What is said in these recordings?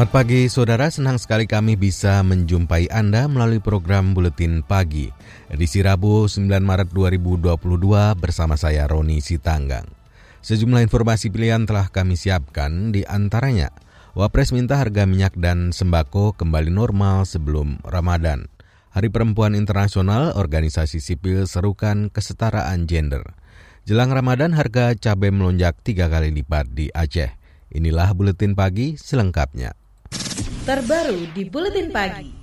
Selamat pagi saudara, senang sekali kami bisa menjumpai Anda melalui program Buletin Pagi. Edisi Rabu 9 Maret 2022 bersama saya Roni Sitanggang. Sejumlah informasi pilihan telah kami siapkan di antaranya. Wapres minta harga minyak dan sembako kembali normal sebelum Ramadan. Hari Perempuan Internasional, organisasi sipil serukan kesetaraan gender. Jelang Ramadan harga cabai melonjak tiga kali lipat di Aceh. Inilah buletin pagi selengkapnya. Terbaru di buletin pagi.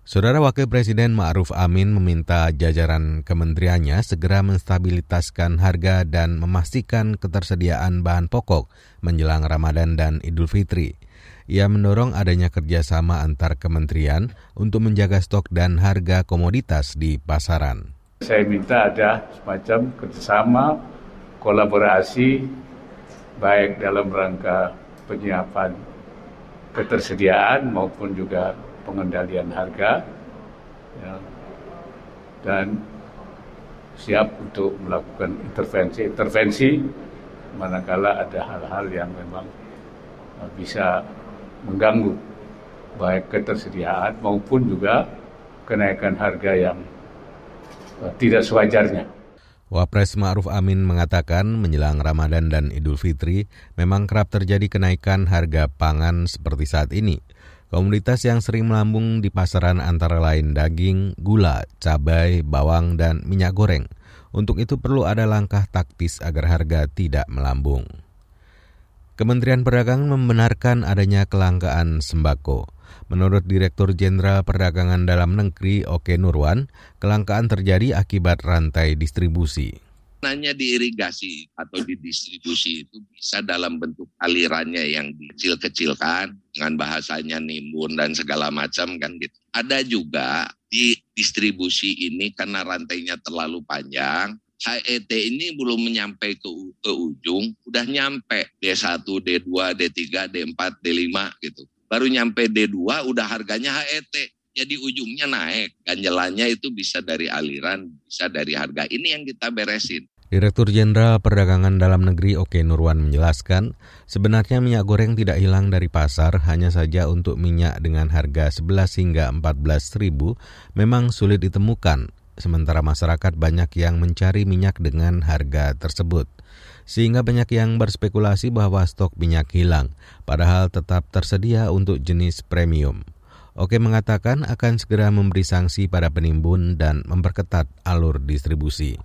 Saudara Wakil Presiden Ma'ruf Amin meminta jajaran kementeriannya segera menstabilitaskan harga dan memastikan ketersediaan bahan pokok menjelang Ramadan dan Idul Fitri. Ia mendorong adanya kerjasama antar kementerian untuk menjaga stok dan harga komoditas di pasaran. Saya minta ada semacam kerjasama, kolaborasi baik dalam rangka penyiapan ketersediaan maupun juga pengendalian harga ya, dan siap untuk melakukan intervensi-intervensi manakala ada hal-hal yang memang bisa mengganggu baik ketersediaan maupun juga kenaikan harga yang tidak sewajarnya. Wapres Ma'ruf Amin mengatakan menjelang Ramadan dan Idul Fitri memang kerap terjadi kenaikan harga pangan seperti saat ini. Komoditas yang sering melambung di pasaran antara lain daging, gula, cabai, bawang, dan minyak goreng. Untuk itu perlu ada langkah taktis agar harga tidak melambung. Kementerian Perdagangan membenarkan adanya kelangkaan sembako. Menurut Direktur Jenderal Perdagangan Dalam Negeri Oke Nurwan, kelangkaan terjadi akibat rantai distribusi. Nanya di irigasi atau di distribusi itu bisa dalam bentuk alirannya yang dikecil-kecilkan dengan bahasanya nimbun dan segala macam kan gitu. Ada juga di distribusi ini karena rantainya terlalu panjang, HET ini belum menyampai ke, ke ujung, udah nyampe D1, D2, D3, D4, D5 gitu baru nyampe D2 udah harganya HET. Jadi ujungnya naik. Ganjelannya itu bisa dari aliran, bisa dari harga. Ini yang kita beresin. Direktur Jenderal Perdagangan Dalam Negeri Oke Nurwan menjelaskan, sebenarnya minyak goreng tidak hilang dari pasar, hanya saja untuk minyak dengan harga 11 hingga 14 ribu memang sulit ditemukan, sementara masyarakat banyak yang mencari minyak dengan harga tersebut sehingga banyak yang berspekulasi bahwa stok minyak hilang, padahal tetap tersedia untuk jenis premium. Oke mengatakan akan segera memberi sanksi pada penimbun dan memperketat alur distribusi.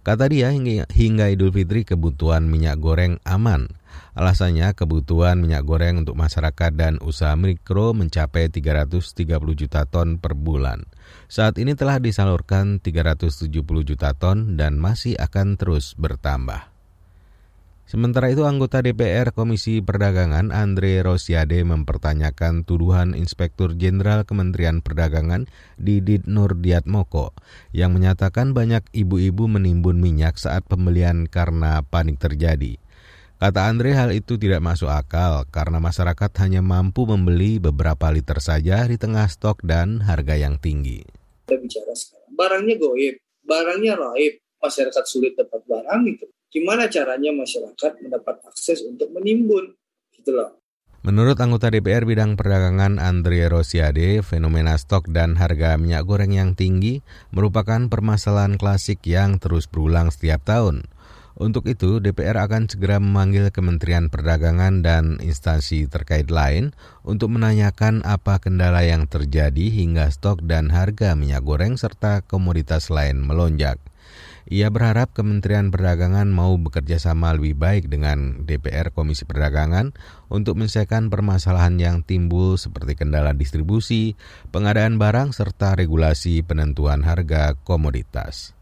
Kata dia hingga, Idul Fitri kebutuhan minyak goreng aman. Alasannya kebutuhan minyak goreng untuk masyarakat dan usaha mikro mencapai 330 juta ton per bulan. Saat ini telah disalurkan 370 juta ton dan masih akan terus bertambah. Sementara itu anggota DPR Komisi Perdagangan Andre Rosiade mempertanyakan tuduhan Inspektur Jenderal Kementerian Perdagangan Didit Nurdiatmoko yang menyatakan banyak ibu-ibu menimbun minyak saat pembelian karena panik terjadi. Kata Andre hal itu tidak masuk akal karena masyarakat hanya mampu membeli beberapa liter saja di tengah stok dan harga yang tinggi. Barangnya goib, barangnya raib, masyarakat sulit dapat barang itu gimana caranya masyarakat mendapat akses untuk menimbun gitu loh. Menurut anggota DPR bidang perdagangan Andre Rosiade, fenomena stok dan harga minyak goreng yang tinggi merupakan permasalahan klasik yang terus berulang setiap tahun. Untuk itu, DPR akan segera memanggil Kementerian Perdagangan dan instansi terkait lain untuk menanyakan apa kendala yang terjadi hingga stok dan harga minyak goreng serta komoditas lain melonjak. Ia berharap Kementerian Perdagangan mau bekerja sama lebih baik dengan DPR Komisi Perdagangan untuk menyelesaikan permasalahan yang timbul seperti kendala distribusi, pengadaan barang, serta regulasi penentuan harga komoditas.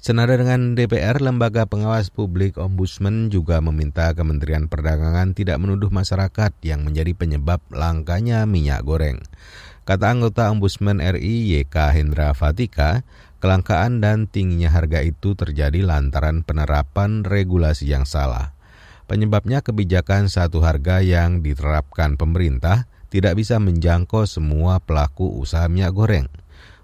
Senada dengan DPR, Lembaga Pengawas Publik Ombudsman juga meminta Kementerian Perdagangan tidak menuduh masyarakat yang menjadi penyebab langkanya minyak goreng. Kata anggota Ombudsman RI YK Hendra Fatika, kelangkaan dan tingginya harga itu terjadi lantaran penerapan regulasi yang salah. Penyebabnya kebijakan satu harga yang diterapkan pemerintah tidak bisa menjangkau semua pelaku usaha minyak goreng.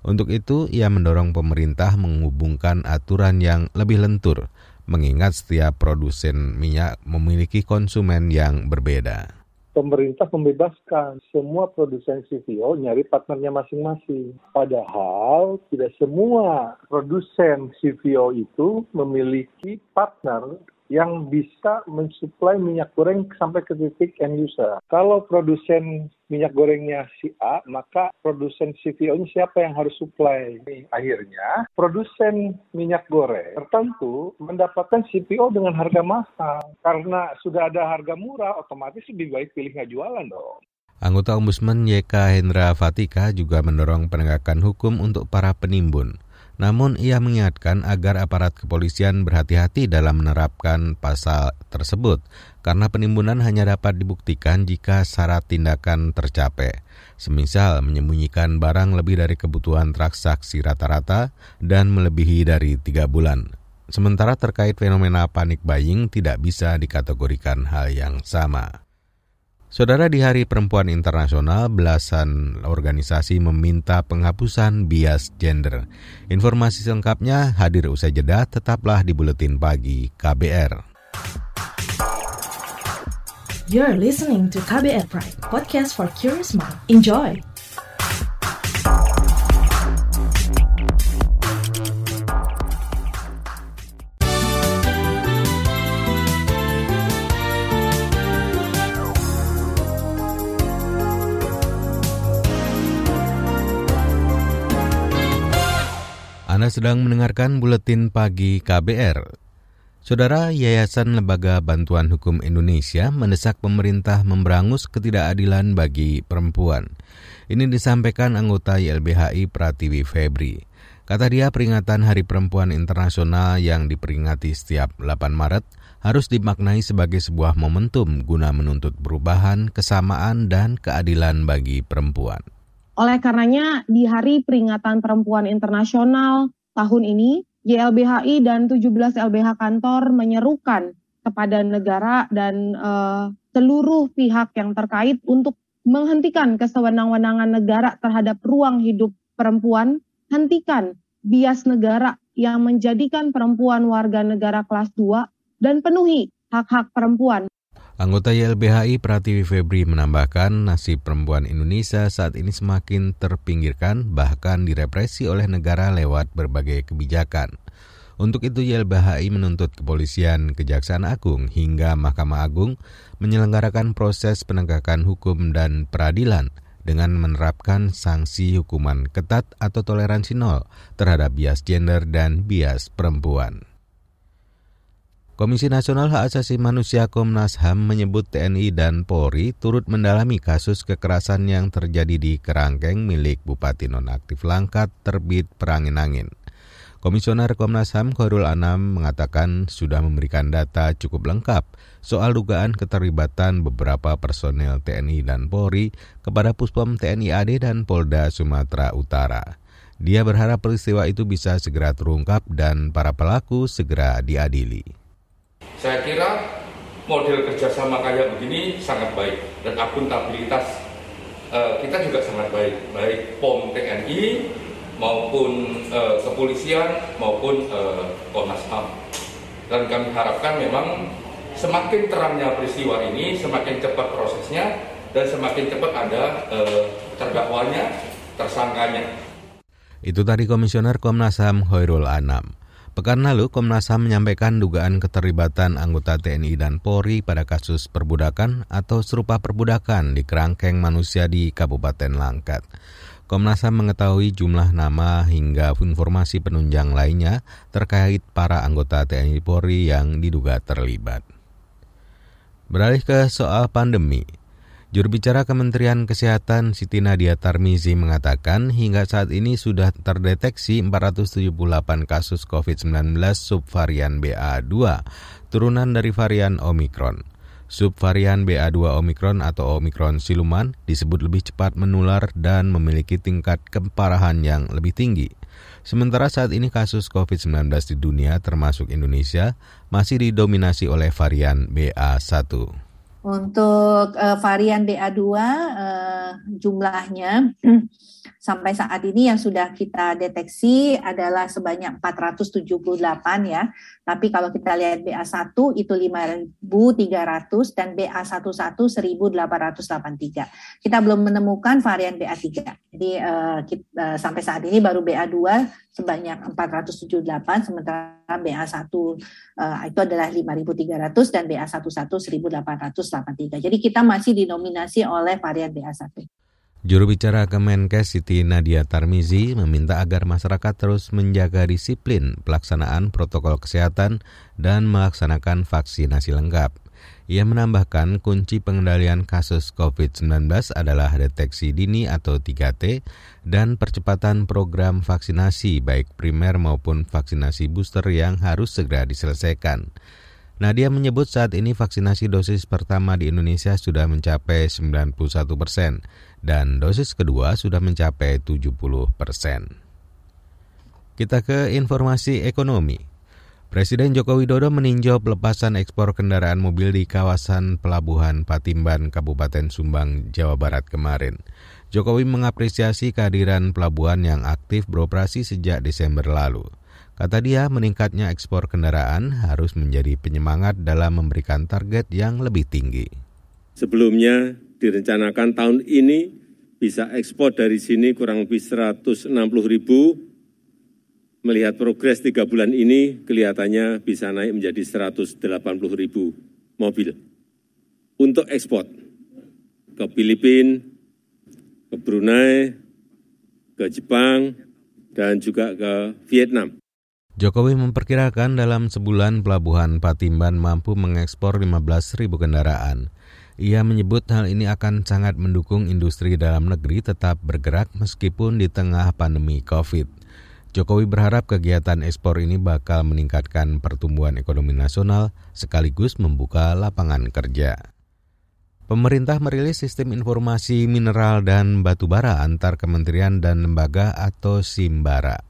Untuk itu, ia mendorong pemerintah menghubungkan aturan yang lebih lentur, mengingat setiap produsen minyak memiliki konsumen yang berbeda pemerintah membebaskan semua produsen CPO nyari partnernya masing-masing. Padahal tidak semua produsen CPO itu memiliki partner yang bisa mensuplai minyak goreng sampai ke titik end user. Kalau produsen minyak gorengnya si A, maka produsen CPO-nya siapa yang harus supply? Akhirnya, produsen minyak goreng tertentu mendapatkan CPO dengan harga mahal. Karena sudah ada harga murah, otomatis lebih baik pilih nggak jualan dong. Anggota Ombudsman YK Hendra Fatika juga mendorong penegakan hukum untuk para penimbun. Namun ia mengingatkan agar aparat kepolisian berhati-hati dalam menerapkan pasal tersebut karena penimbunan hanya dapat dibuktikan jika syarat tindakan tercapai. Semisal menyembunyikan barang lebih dari kebutuhan transaksi rata-rata dan melebihi dari tiga bulan. Sementara terkait fenomena panik buying tidak bisa dikategorikan hal yang sama. Saudara di Hari Perempuan Internasional, belasan organisasi meminta penghapusan bias gender. Informasi selengkapnya hadir usai jeda, tetaplah di Buletin Pagi KBR. You're listening to KBR Pride, podcast for curious mind. Enjoy! Anda sedang mendengarkan buletin pagi KBR. Saudara Yayasan Lembaga Bantuan Hukum Indonesia mendesak pemerintah memberangus ketidakadilan bagi perempuan. Ini disampaikan anggota YLBHI Pratiwi Febri. Kata dia peringatan Hari Perempuan Internasional yang diperingati setiap 8 Maret harus dimaknai sebagai sebuah momentum guna menuntut perubahan, kesamaan, dan keadilan bagi perempuan. Oleh karenanya, di Hari Peringatan Perempuan Internasional tahun ini, YLBHI dan 17 LBH kantor menyerukan kepada negara dan uh, seluruh pihak yang terkait untuk menghentikan kesewenang-wenangan negara terhadap ruang hidup perempuan, hentikan bias negara yang menjadikan perempuan warga negara kelas 2 dan penuhi hak-hak perempuan. Anggota YLBHI Pratiwi Febri menambahkan nasib perempuan Indonesia saat ini semakin terpinggirkan bahkan direpresi oleh negara lewat berbagai kebijakan. Untuk itu YLBHI menuntut kepolisian, Kejaksaan Agung hingga Mahkamah Agung menyelenggarakan proses penegakan hukum dan peradilan dengan menerapkan sanksi hukuman ketat atau toleransi nol terhadap bias gender dan bias perempuan. Komisi Nasional Hak Asasi Manusia Komnas HAM menyebut TNI dan Polri turut mendalami kasus kekerasan yang terjadi di kerangkeng milik Bupati Nonaktif Langkat terbit perangin-angin. Komisioner Komnas HAM Khairul Anam mengatakan sudah memberikan data cukup lengkap soal dugaan keterlibatan beberapa personel TNI dan Polri kepada Puspom TNI AD dan Polda Sumatera Utara. Dia berharap peristiwa itu bisa segera terungkap dan para pelaku segera diadili. Saya kira model kerjasama kayak begini sangat baik dan akuntabilitas uh, kita juga sangat baik, baik POM TNI maupun uh, kepolisian maupun uh, Komnas HAM. Dan kami harapkan memang semakin terangnya peristiwa ini, semakin cepat prosesnya dan semakin cepat ada uh, terdakwanya, tersangkanya. Itu tadi Komisioner Komnas HAM Hoirul Anam. Pekan lalu, Komnas HAM menyampaikan dugaan keterlibatan anggota TNI dan Polri pada kasus perbudakan atau serupa perbudakan di kerangkeng manusia di Kabupaten Langkat. Komnas HAM mengetahui jumlah nama hingga informasi penunjang lainnya terkait para anggota TNI Polri yang diduga terlibat. Beralih ke soal pandemi, Juru bicara Kementerian Kesehatan Siti Nadia Tarmizi mengatakan hingga saat ini sudah terdeteksi 478 kasus COVID-19 subvarian BA2, turunan dari varian Omicron. Subvarian BA2 Omicron atau Omicron siluman disebut lebih cepat menular dan memiliki tingkat keparahan yang lebih tinggi. Sementara saat ini kasus COVID-19 di dunia termasuk Indonesia masih didominasi oleh varian BA1. Untuk uh, varian BA2 uh, eh, jumlahnya sampai saat ini yang sudah kita deteksi adalah sebanyak 478 ya. Tapi kalau kita lihat BA1 itu 5.300 dan BA11 1.883. Kita belum menemukan varian BA3. Jadi kita, uh, sampai saat ini baru BA2 sebanyak 478 sementara BA1 uh, itu adalah 5.300 dan BA11 1.883. Jadi kita masih dinominasi oleh varian BA1. Juru bicara Kemenkes Siti Nadia Tarmizi meminta agar masyarakat terus menjaga disiplin pelaksanaan protokol kesehatan dan melaksanakan vaksinasi lengkap. Ia menambahkan kunci pengendalian kasus COVID-19 adalah deteksi dini atau 3T dan percepatan program vaksinasi baik primer maupun vaksinasi booster yang harus segera diselesaikan. Nadia menyebut saat ini vaksinasi dosis pertama di Indonesia sudah mencapai 91 persen dan dosis kedua sudah mencapai 70 persen. Kita ke informasi ekonomi. Presiden Joko Widodo meninjau pelepasan ekspor kendaraan mobil di kawasan Pelabuhan Patimban, Kabupaten Sumbang, Jawa Barat kemarin. Jokowi mengapresiasi kehadiran pelabuhan yang aktif beroperasi sejak Desember lalu. Kata dia, meningkatnya ekspor kendaraan harus menjadi penyemangat dalam memberikan target yang lebih tinggi. Sebelumnya direncanakan tahun ini bisa ekspor dari sini kurang lebih 160 ribu. Melihat progres tiga bulan ini, kelihatannya bisa naik menjadi 180 ribu mobil untuk ekspor ke Filipina, ke Brunei, ke Jepang, dan juga ke Vietnam. Jokowi memperkirakan dalam sebulan pelabuhan Patimban mampu mengekspor 15.000 kendaraan. Ia menyebut hal ini akan sangat mendukung industri dalam negeri tetap bergerak meskipun di tengah pandemi COVID. Jokowi berharap kegiatan ekspor ini bakal meningkatkan pertumbuhan ekonomi nasional sekaligus membuka lapangan kerja. Pemerintah merilis sistem informasi mineral dan batubara antar kementerian dan lembaga atau SIMBARA.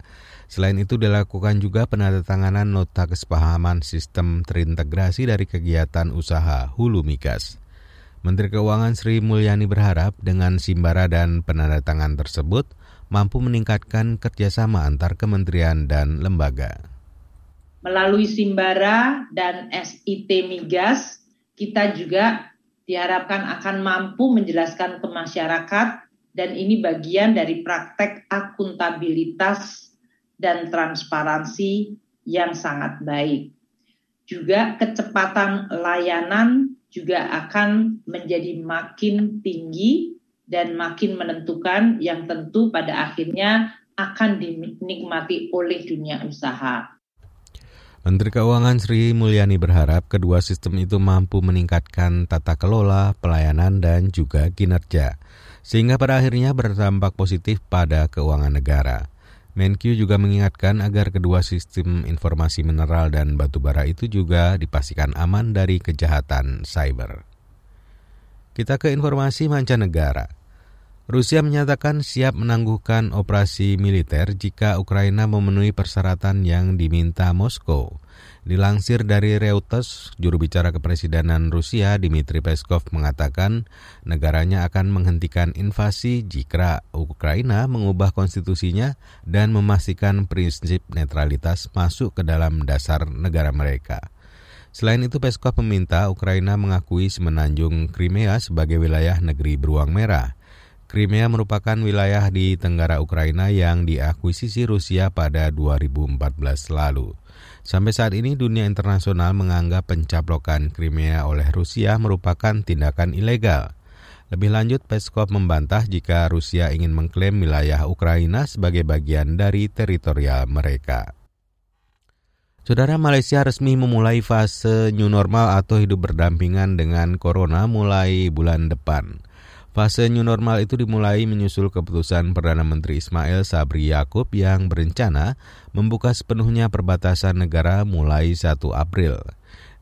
Selain itu dilakukan juga penandatanganan nota kesepahaman sistem terintegrasi dari kegiatan usaha hulu migas. Menteri Keuangan Sri Mulyani berharap dengan Simbara dan penandatangan tersebut mampu meningkatkan kerjasama antar kementerian dan lembaga. Melalui Simbara dan SIT Migas, kita juga diharapkan akan mampu menjelaskan ke masyarakat dan ini bagian dari praktek akuntabilitas dan transparansi yang sangat baik. Juga kecepatan layanan juga akan menjadi makin tinggi dan makin menentukan yang tentu pada akhirnya akan dinikmati oleh dunia usaha. Menteri Keuangan Sri Mulyani berharap kedua sistem itu mampu meningkatkan tata kelola, pelayanan, dan juga kinerja, sehingga pada akhirnya berdampak positif pada keuangan negara. Menkyu juga mengingatkan agar kedua sistem informasi mineral dan batubara itu juga dipastikan aman dari kejahatan cyber. Kita ke informasi mancanegara. Rusia menyatakan siap menangguhkan operasi militer jika Ukraina memenuhi persyaratan yang diminta Moskow. Dilansir dari Reuters, juru bicara kepresidenan Rusia Dmitry Peskov mengatakan negaranya akan menghentikan invasi jika Ukraina mengubah konstitusinya dan memastikan prinsip netralitas masuk ke dalam dasar negara mereka. Selain itu, Peskov meminta Ukraina mengakui semenanjung Crimea sebagai wilayah negeri beruang merah. Crimea merupakan wilayah di tenggara Ukraina yang diakuisisi Rusia pada 2014 lalu. Sampai saat ini dunia internasional menganggap pencaplokan Crimea oleh Rusia merupakan tindakan ilegal. Lebih lanjut, Peskov membantah jika Rusia ingin mengklaim wilayah Ukraina sebagai bagian dari teritorial mereka. Saudara Malaysia resmi memulai fase new normal atau hidup berdampingan dengan corona mulai bulan depan. Fase new normal itu dimulai menyusul keputusan Perdana Menteri Ismail Sabri Yaakob yang berencana membuka sepenuhnya perbatasan negara mulai 1 April.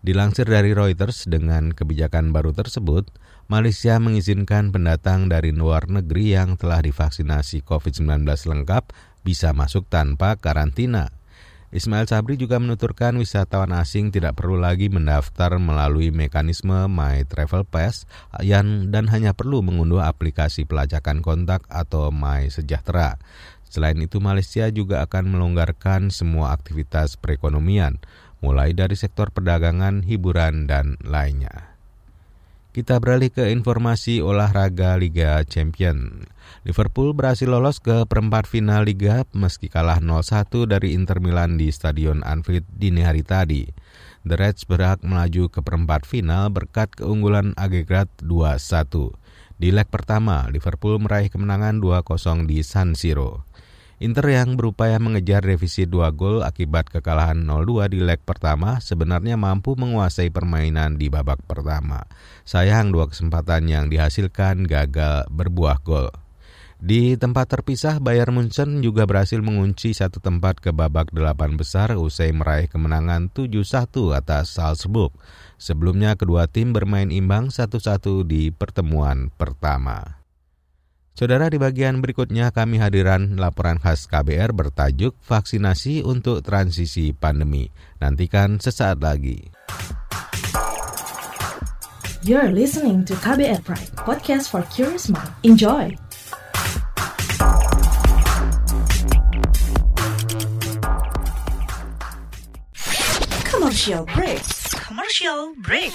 Dilansir dari Reuters, dengan kebijakan baru tersebut, Malaysia mengizinkan pendatang dari luar negeri yang telah divaksinasi COVID-19 lengkap bisa masuk tanpa karantina. Ismail Sabri juga menuturkan wisatawan asing tidak perlu lagi mendaftar melalui mekanisme My Travel Pass yang dan hanya perlu mengunduh aplikasi pelacakan kontak atau My Sejahtera. Selain itu, Malaysia juga akan melonggarkan semua aktivitas perekonomian, mulai dari sektor perdagangan, hiburan, dan lainnya. Kita beralih ke informasi olahraga Liga Champion. Liverpool berhasil lolos ke perempat final Liga meski kalah 0-1 dari Inter Milan di Stadion Anfield dini hari tadi. The Reds berhak melaju ke perempat final berkat keunggulan agregat 2-1. Di leg pertama, Liverpool meraih kemenangan 2-0 di San Siro. Inter yang berupaya mengejar revisi dua gol akibat kekalahan 0-2 di leg pertama sebenarnya mampu menguasai permainan di babak pertama. Sayang dua kesempatan yang dihasilkan gagal berbuah gol. Di tempat terpisah, Bayern Munchen juga berhasil mengunci satu tempat ke babak delapan besar usai meraih kemenangan 7-1 atas Salzburg. Sebelumnya kedua tim bermain imbang 1-1 di pertemuan pertama. Saudara di bagian berikutnya kami hadiran laporan khas KBR bertajuk Vaksinasi untuk Transisi Pandemi. Nantikan sesaat lagi. You're listening to KBR Pride, podcast for curious mind. Enjoy! Commercial break. Commercial break.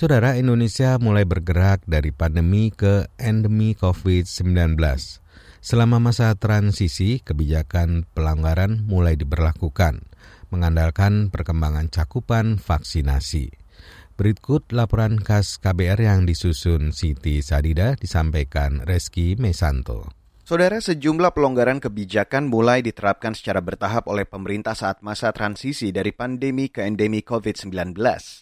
Saudara Indonesia mulai bergerak dari pandemi ke endemi COVID-19. Selama masa transisi, kebijakan pelanggaran mulai diberlakukan, mengandalkan perkembangan cakupan vaksinasi. Berikut laporan khas KBR yang disusun Siti Sadida disampaikan Reski Mesanto. Saudara, sejumlah pelonggaran kebijakan mulai diterapkan secara bertahap oleh pemerintah saat masa transisi dari pandemi ke endemi COVID-19.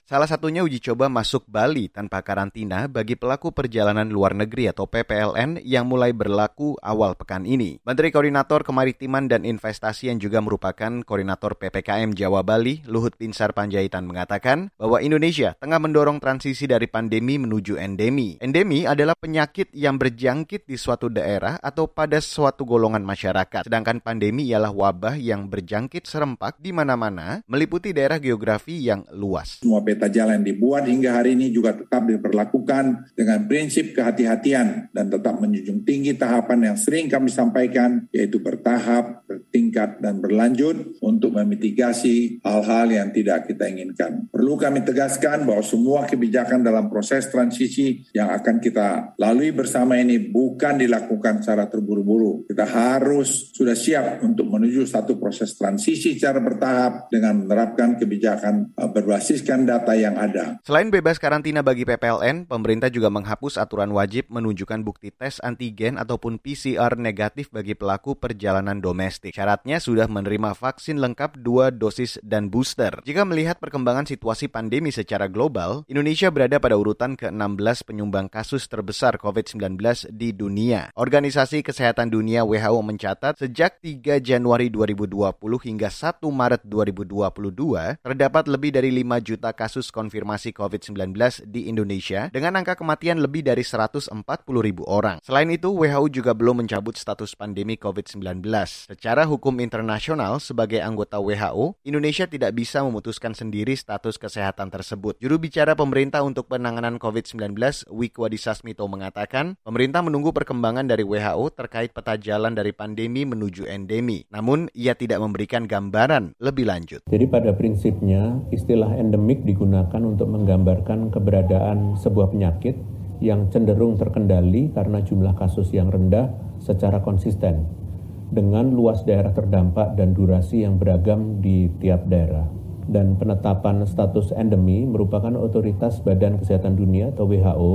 Salah satunya uji coba masuk Bali tanpa karantina bagi pelaku perjalanan luar negeri atau PPLN yang mulai berlaku awal pekan ini. Menteri Koordinator Kemaritiman dan Investasi yang juga merupakan Koordinator PPKM Jawa Bali, Luhut Pinsar Panjaitan mengatakan bahwa Indonesia tengah mendorong transisi dari pandemi menuju endemi. Endemi adalah penyakit yang berjangkit di suatu daerah atau pada suatu golongan masyarakat. Sedangkan pandemi ialah wabah yang berjangkit serempak di mana-mana, meliputi daerah geografi yang luas. Semua peta jalan dibuat hingga hari ini juga tetap diperlakukan dengan prinsip kehati-hatian dan tetap menjunjung tinggi tahapan yang sering kami sampaikan, yaitu bertahap, bertingkat, dan berlanjut untuk memitigasi hal-hal yang tidak kita inginkan. Perlu kami tegaskan bahwa semua kebijakan dalam proses transisi yang akan kita lalui bersama ini bukan dilakukan secara terus terburu-buru. Kita harus sudah siap untuk menuju satu proses transisi secara bertahap dengan menerapkan kebijakan uh, berbasiskan data yang ada. Selain bebas karantina bagi PPLN, pemerintah juga menghapus aturan wajib menunjukkan bukti tes antigen ataupun PCR negatif bagi pelaku perjalanan domestik. Syaratnya sudah menerima vaksin lengkap dua dosis dan booster. Jika melihat perkembangan situasi pandemi secara global, Indonesia berada pada urutan ke-16 penyumbang kasus terbesar COVID-19 di dunia. Organisasi Kesehatan Dunia WHO mencatat sejak 3 Januari 2020 hingga 1 Maret 2022 terdapat lebih dari 5 juta kasus konfirmasi COVID-19 di Indonesia dengan angka kematian lebih dari 140 ribu orang. Selain itu, WHO juga belum mencabut status pandemi COVID-19. Secara hukum internasional, sebagai anggota WHO, Indonesia tidak bisa memutuskan sendiri status kesehatan tersebut. Juru bicara pemerintah untuk penanganan COVID-19, Wiko Adisasmito mengatakan, pemerintah menunggu perkembangan dari WHO terkait peta jalan dari pandemi menuju endemi. Namun, ia tidak memberikan gambaran lebih lanjut. Jadi pada prinsipnya, istilah endemik digunakan untuk menggambarkan keberadaan sebuah penyakit yang cenderung terkendali karena jumlah kasus yang rendah secara konsisten dengan luas daerah terdampak dan durasi yang beragam di tiap daerah. Dan penetapan status endemi merupakan otoritas Badan Kesehatan Dunia atau WHO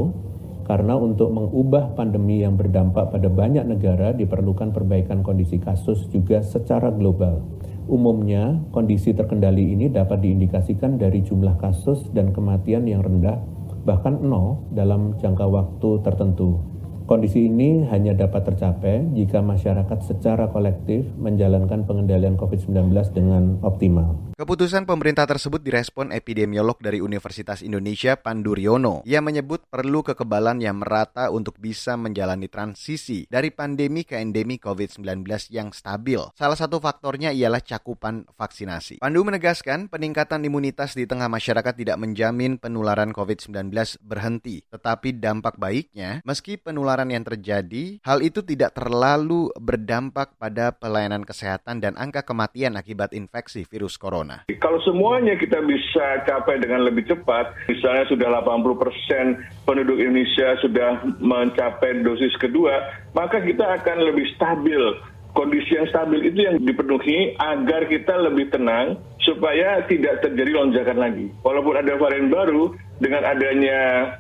karena untuk mengubah pandemi yang berdampak pada banyak negara diperlukan perbaikan kondisi kasus juga secara global. Umumnya, kondisi terkendali ini dapat diindikasikan dari jumlah kasus dan kematian yang rendah, bahkan nol dalam jangka waktu tertentu. Kondisi ini hanya dapat tercapai jika masyarakat secara kolektif menjalankan pengendalian COVID-19 dengan optimal. Keputusan pemerintah tersebut direspon epidemiolog dari Universitas Indonesia Pandu Riono. Ia menyebut perlu kekebalan yang merata untuk bisa menjalani transisi dari pandemi ke endemi COVID-19 yang stabil. Salah satu faktornya ialah cakupan vaksinasi. Pandu menegaskan peningkatan imunitas di tengah masyarakat tidak menjamin penularan COVID-19 berhenti. Tetapi dampak baiknya, meski penularan yang terjadi, hal itu tidak terlalu berdampak pada pelayanan kesehatan dan angka kematian akibat infeksi virus corona. Kalau semuanya kita bisa capai dengan lebih cepat, misalnya sudah 80 persen penduduk Indonesia sudah mencapai dosis kedua, maka kita akan lebih stabil. Kondisi yang stabil itu yang dipenuhi agar kita lebih tenang supaya tidak terjadi lonjakan lagi. Walaupun ada varian baru, dengan adanya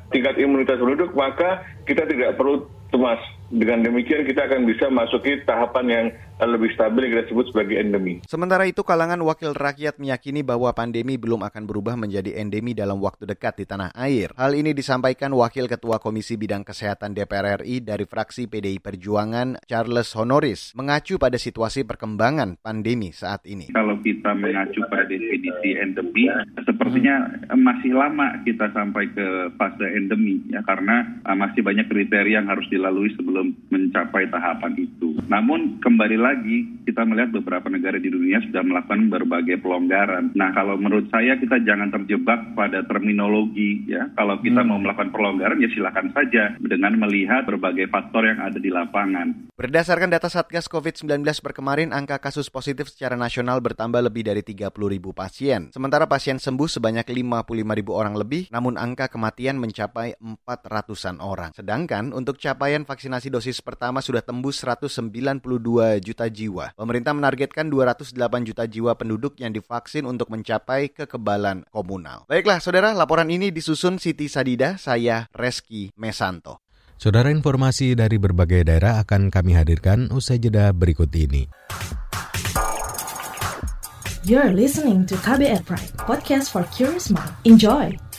tingkat imunitas penduduk, maka kita tidak perlu cemas. Dengan demikian kita akan bisa masuki tahapan yang lebih stabil yang kita sebut sebagai endemi. Sementara itu kalangan wakil rakyat meyakini bahwa pandemi belum akan berubah menjadi endemi dalam waktu dekat di tanah air. Hal ini disampaikan Wakil Ketua Komisi Bidang Kesehatan DPR RI dari fraksi PDI Perjuangan Charles Honoris mengacu pada situasi perkembangan pandemi saat ini. Kalau kita mengacu pada definisi endemi, sepertinya masih lama kita sampai ke fase endemi ya karena masih banyak kriteria yang harus dilalui sebelum mencapai tahapan itu. Namun kembali lagi kita melihat beberapa negara di dunia sudah melakukan berbagai pelonggaran. Nah, kalau menurut saya kita jangan terjebak pada terminologi ya. Kalau kita hmm. mau melakukan pelonggaran ya silakan saja dengan melihat berbagai faktor yang ada di lapangan. Berdasarkan data Satgas COVID-19 per kemarin, angka kasus positif secara nasional bertambah lebih dari 30 ribu pasien. Sementara pasien sembuh sebanyak 55 ribu orang lebih, namun angka kematian mencapai 400-an orang. Sedangkan untuk capaian vaksinasi dosis pertama sudah tembus 192 juta juta jiwa. Pemerintah menargetkan 208 juta jiwa penduduk yang divaksin untuk mencapai kekebalan komunal. Baiklah, saudara, laporan ini disusun Siti Sadida, saya Reski Mesanto. Saudara informasi dari berbagai daerah akan kami hadirkan usai jeda berikut ini. You're listening to KBR Pride, podcast for curious mind. Enjoy!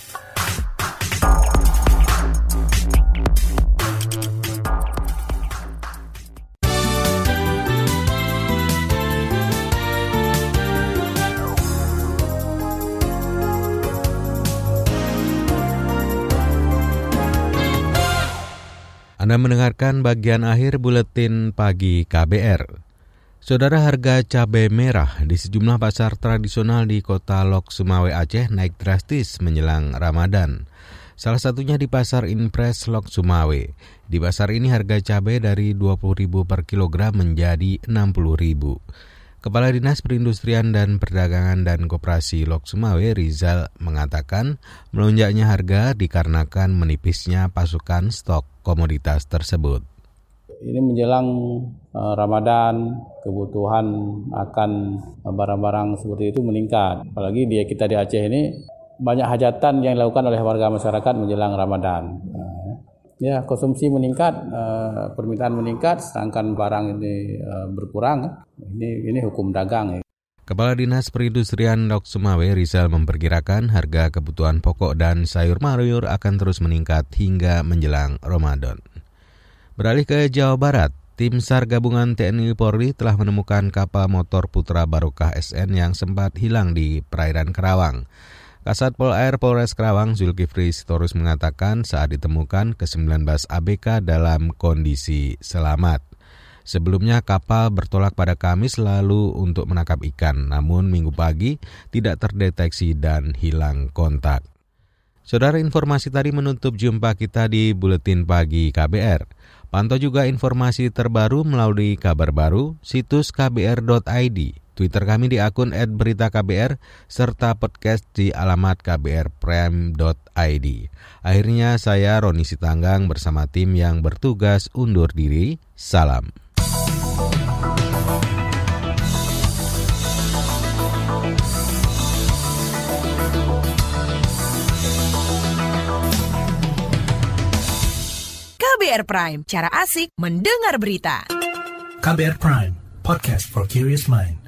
Anda mendengarkan bagian akhir buletin pagi KBR. Saudara harga cabai merah di sejumlah pasar tradisional di kota Lok Sumawe Aceh naik drastis menjelang Ramadan. Salah satunya di pasar Impres Lok Sumawe. Di pasar ini harga cabai dari Rp20.000 per kilogram menjadi Rp60.000. Kepala Dinas Perindustrian dan Perdagangan dan Koperasi Lok Sumawe Rizal mengatakan melonjaknya harga dikarenakan menipisnya pasukan stok komoditas tersebut. Ini menjelang uh, Ramadan, kebutuhan akan barang-barang seperti itu meningkat. Apalagi dia kita di Aceh ini banyak hajatan yang dilakukan oleh warga masyarakat menjelang Ramadan. Ya konsumsi meningkat, uh, permintaan meningkat, sedangkan barang ini uh, berkurang. Ini ini hukum dagang. Ya. Kepala Dinas Perindustrian Dok Sumawe Rizal memperkirakan harga kebutuhan pokok dan sayur mayur akan terus meningkat hingga menjelang Ramadan. Beralih ke Jawa Barat, tim SAR gabungan TNI Polri telah menemukan kapal motor Putra Barokah SN yang sempat hilang di perairan Kerawang. Kasat Pol Air Polres Kerawang Zulkifli Sitorus mengatakan saat ditemukan ke-19 ABK dalam kondisi selamat. Sebelumnya kapal bertolak pada Kamis lalu untuk menangkap ikan, namun minggu pagi tidak terdeteksi dan hilang kontak. Saudara informasi tadi menutup jumpa kita di Buletin Pagi KBR. Pantau juga informasi terbaru melalui kabar baru, situs kbr.id, Twitter kami di akun @beritaKBR serta podcast di alamat kbrprime.id. Akhirnya saya Roni Sitanggang bersama tim yang bertugas undur diri. Salam. KBR Prime, cara asik mendengar berita. KBR Prime, podcast for curious mind.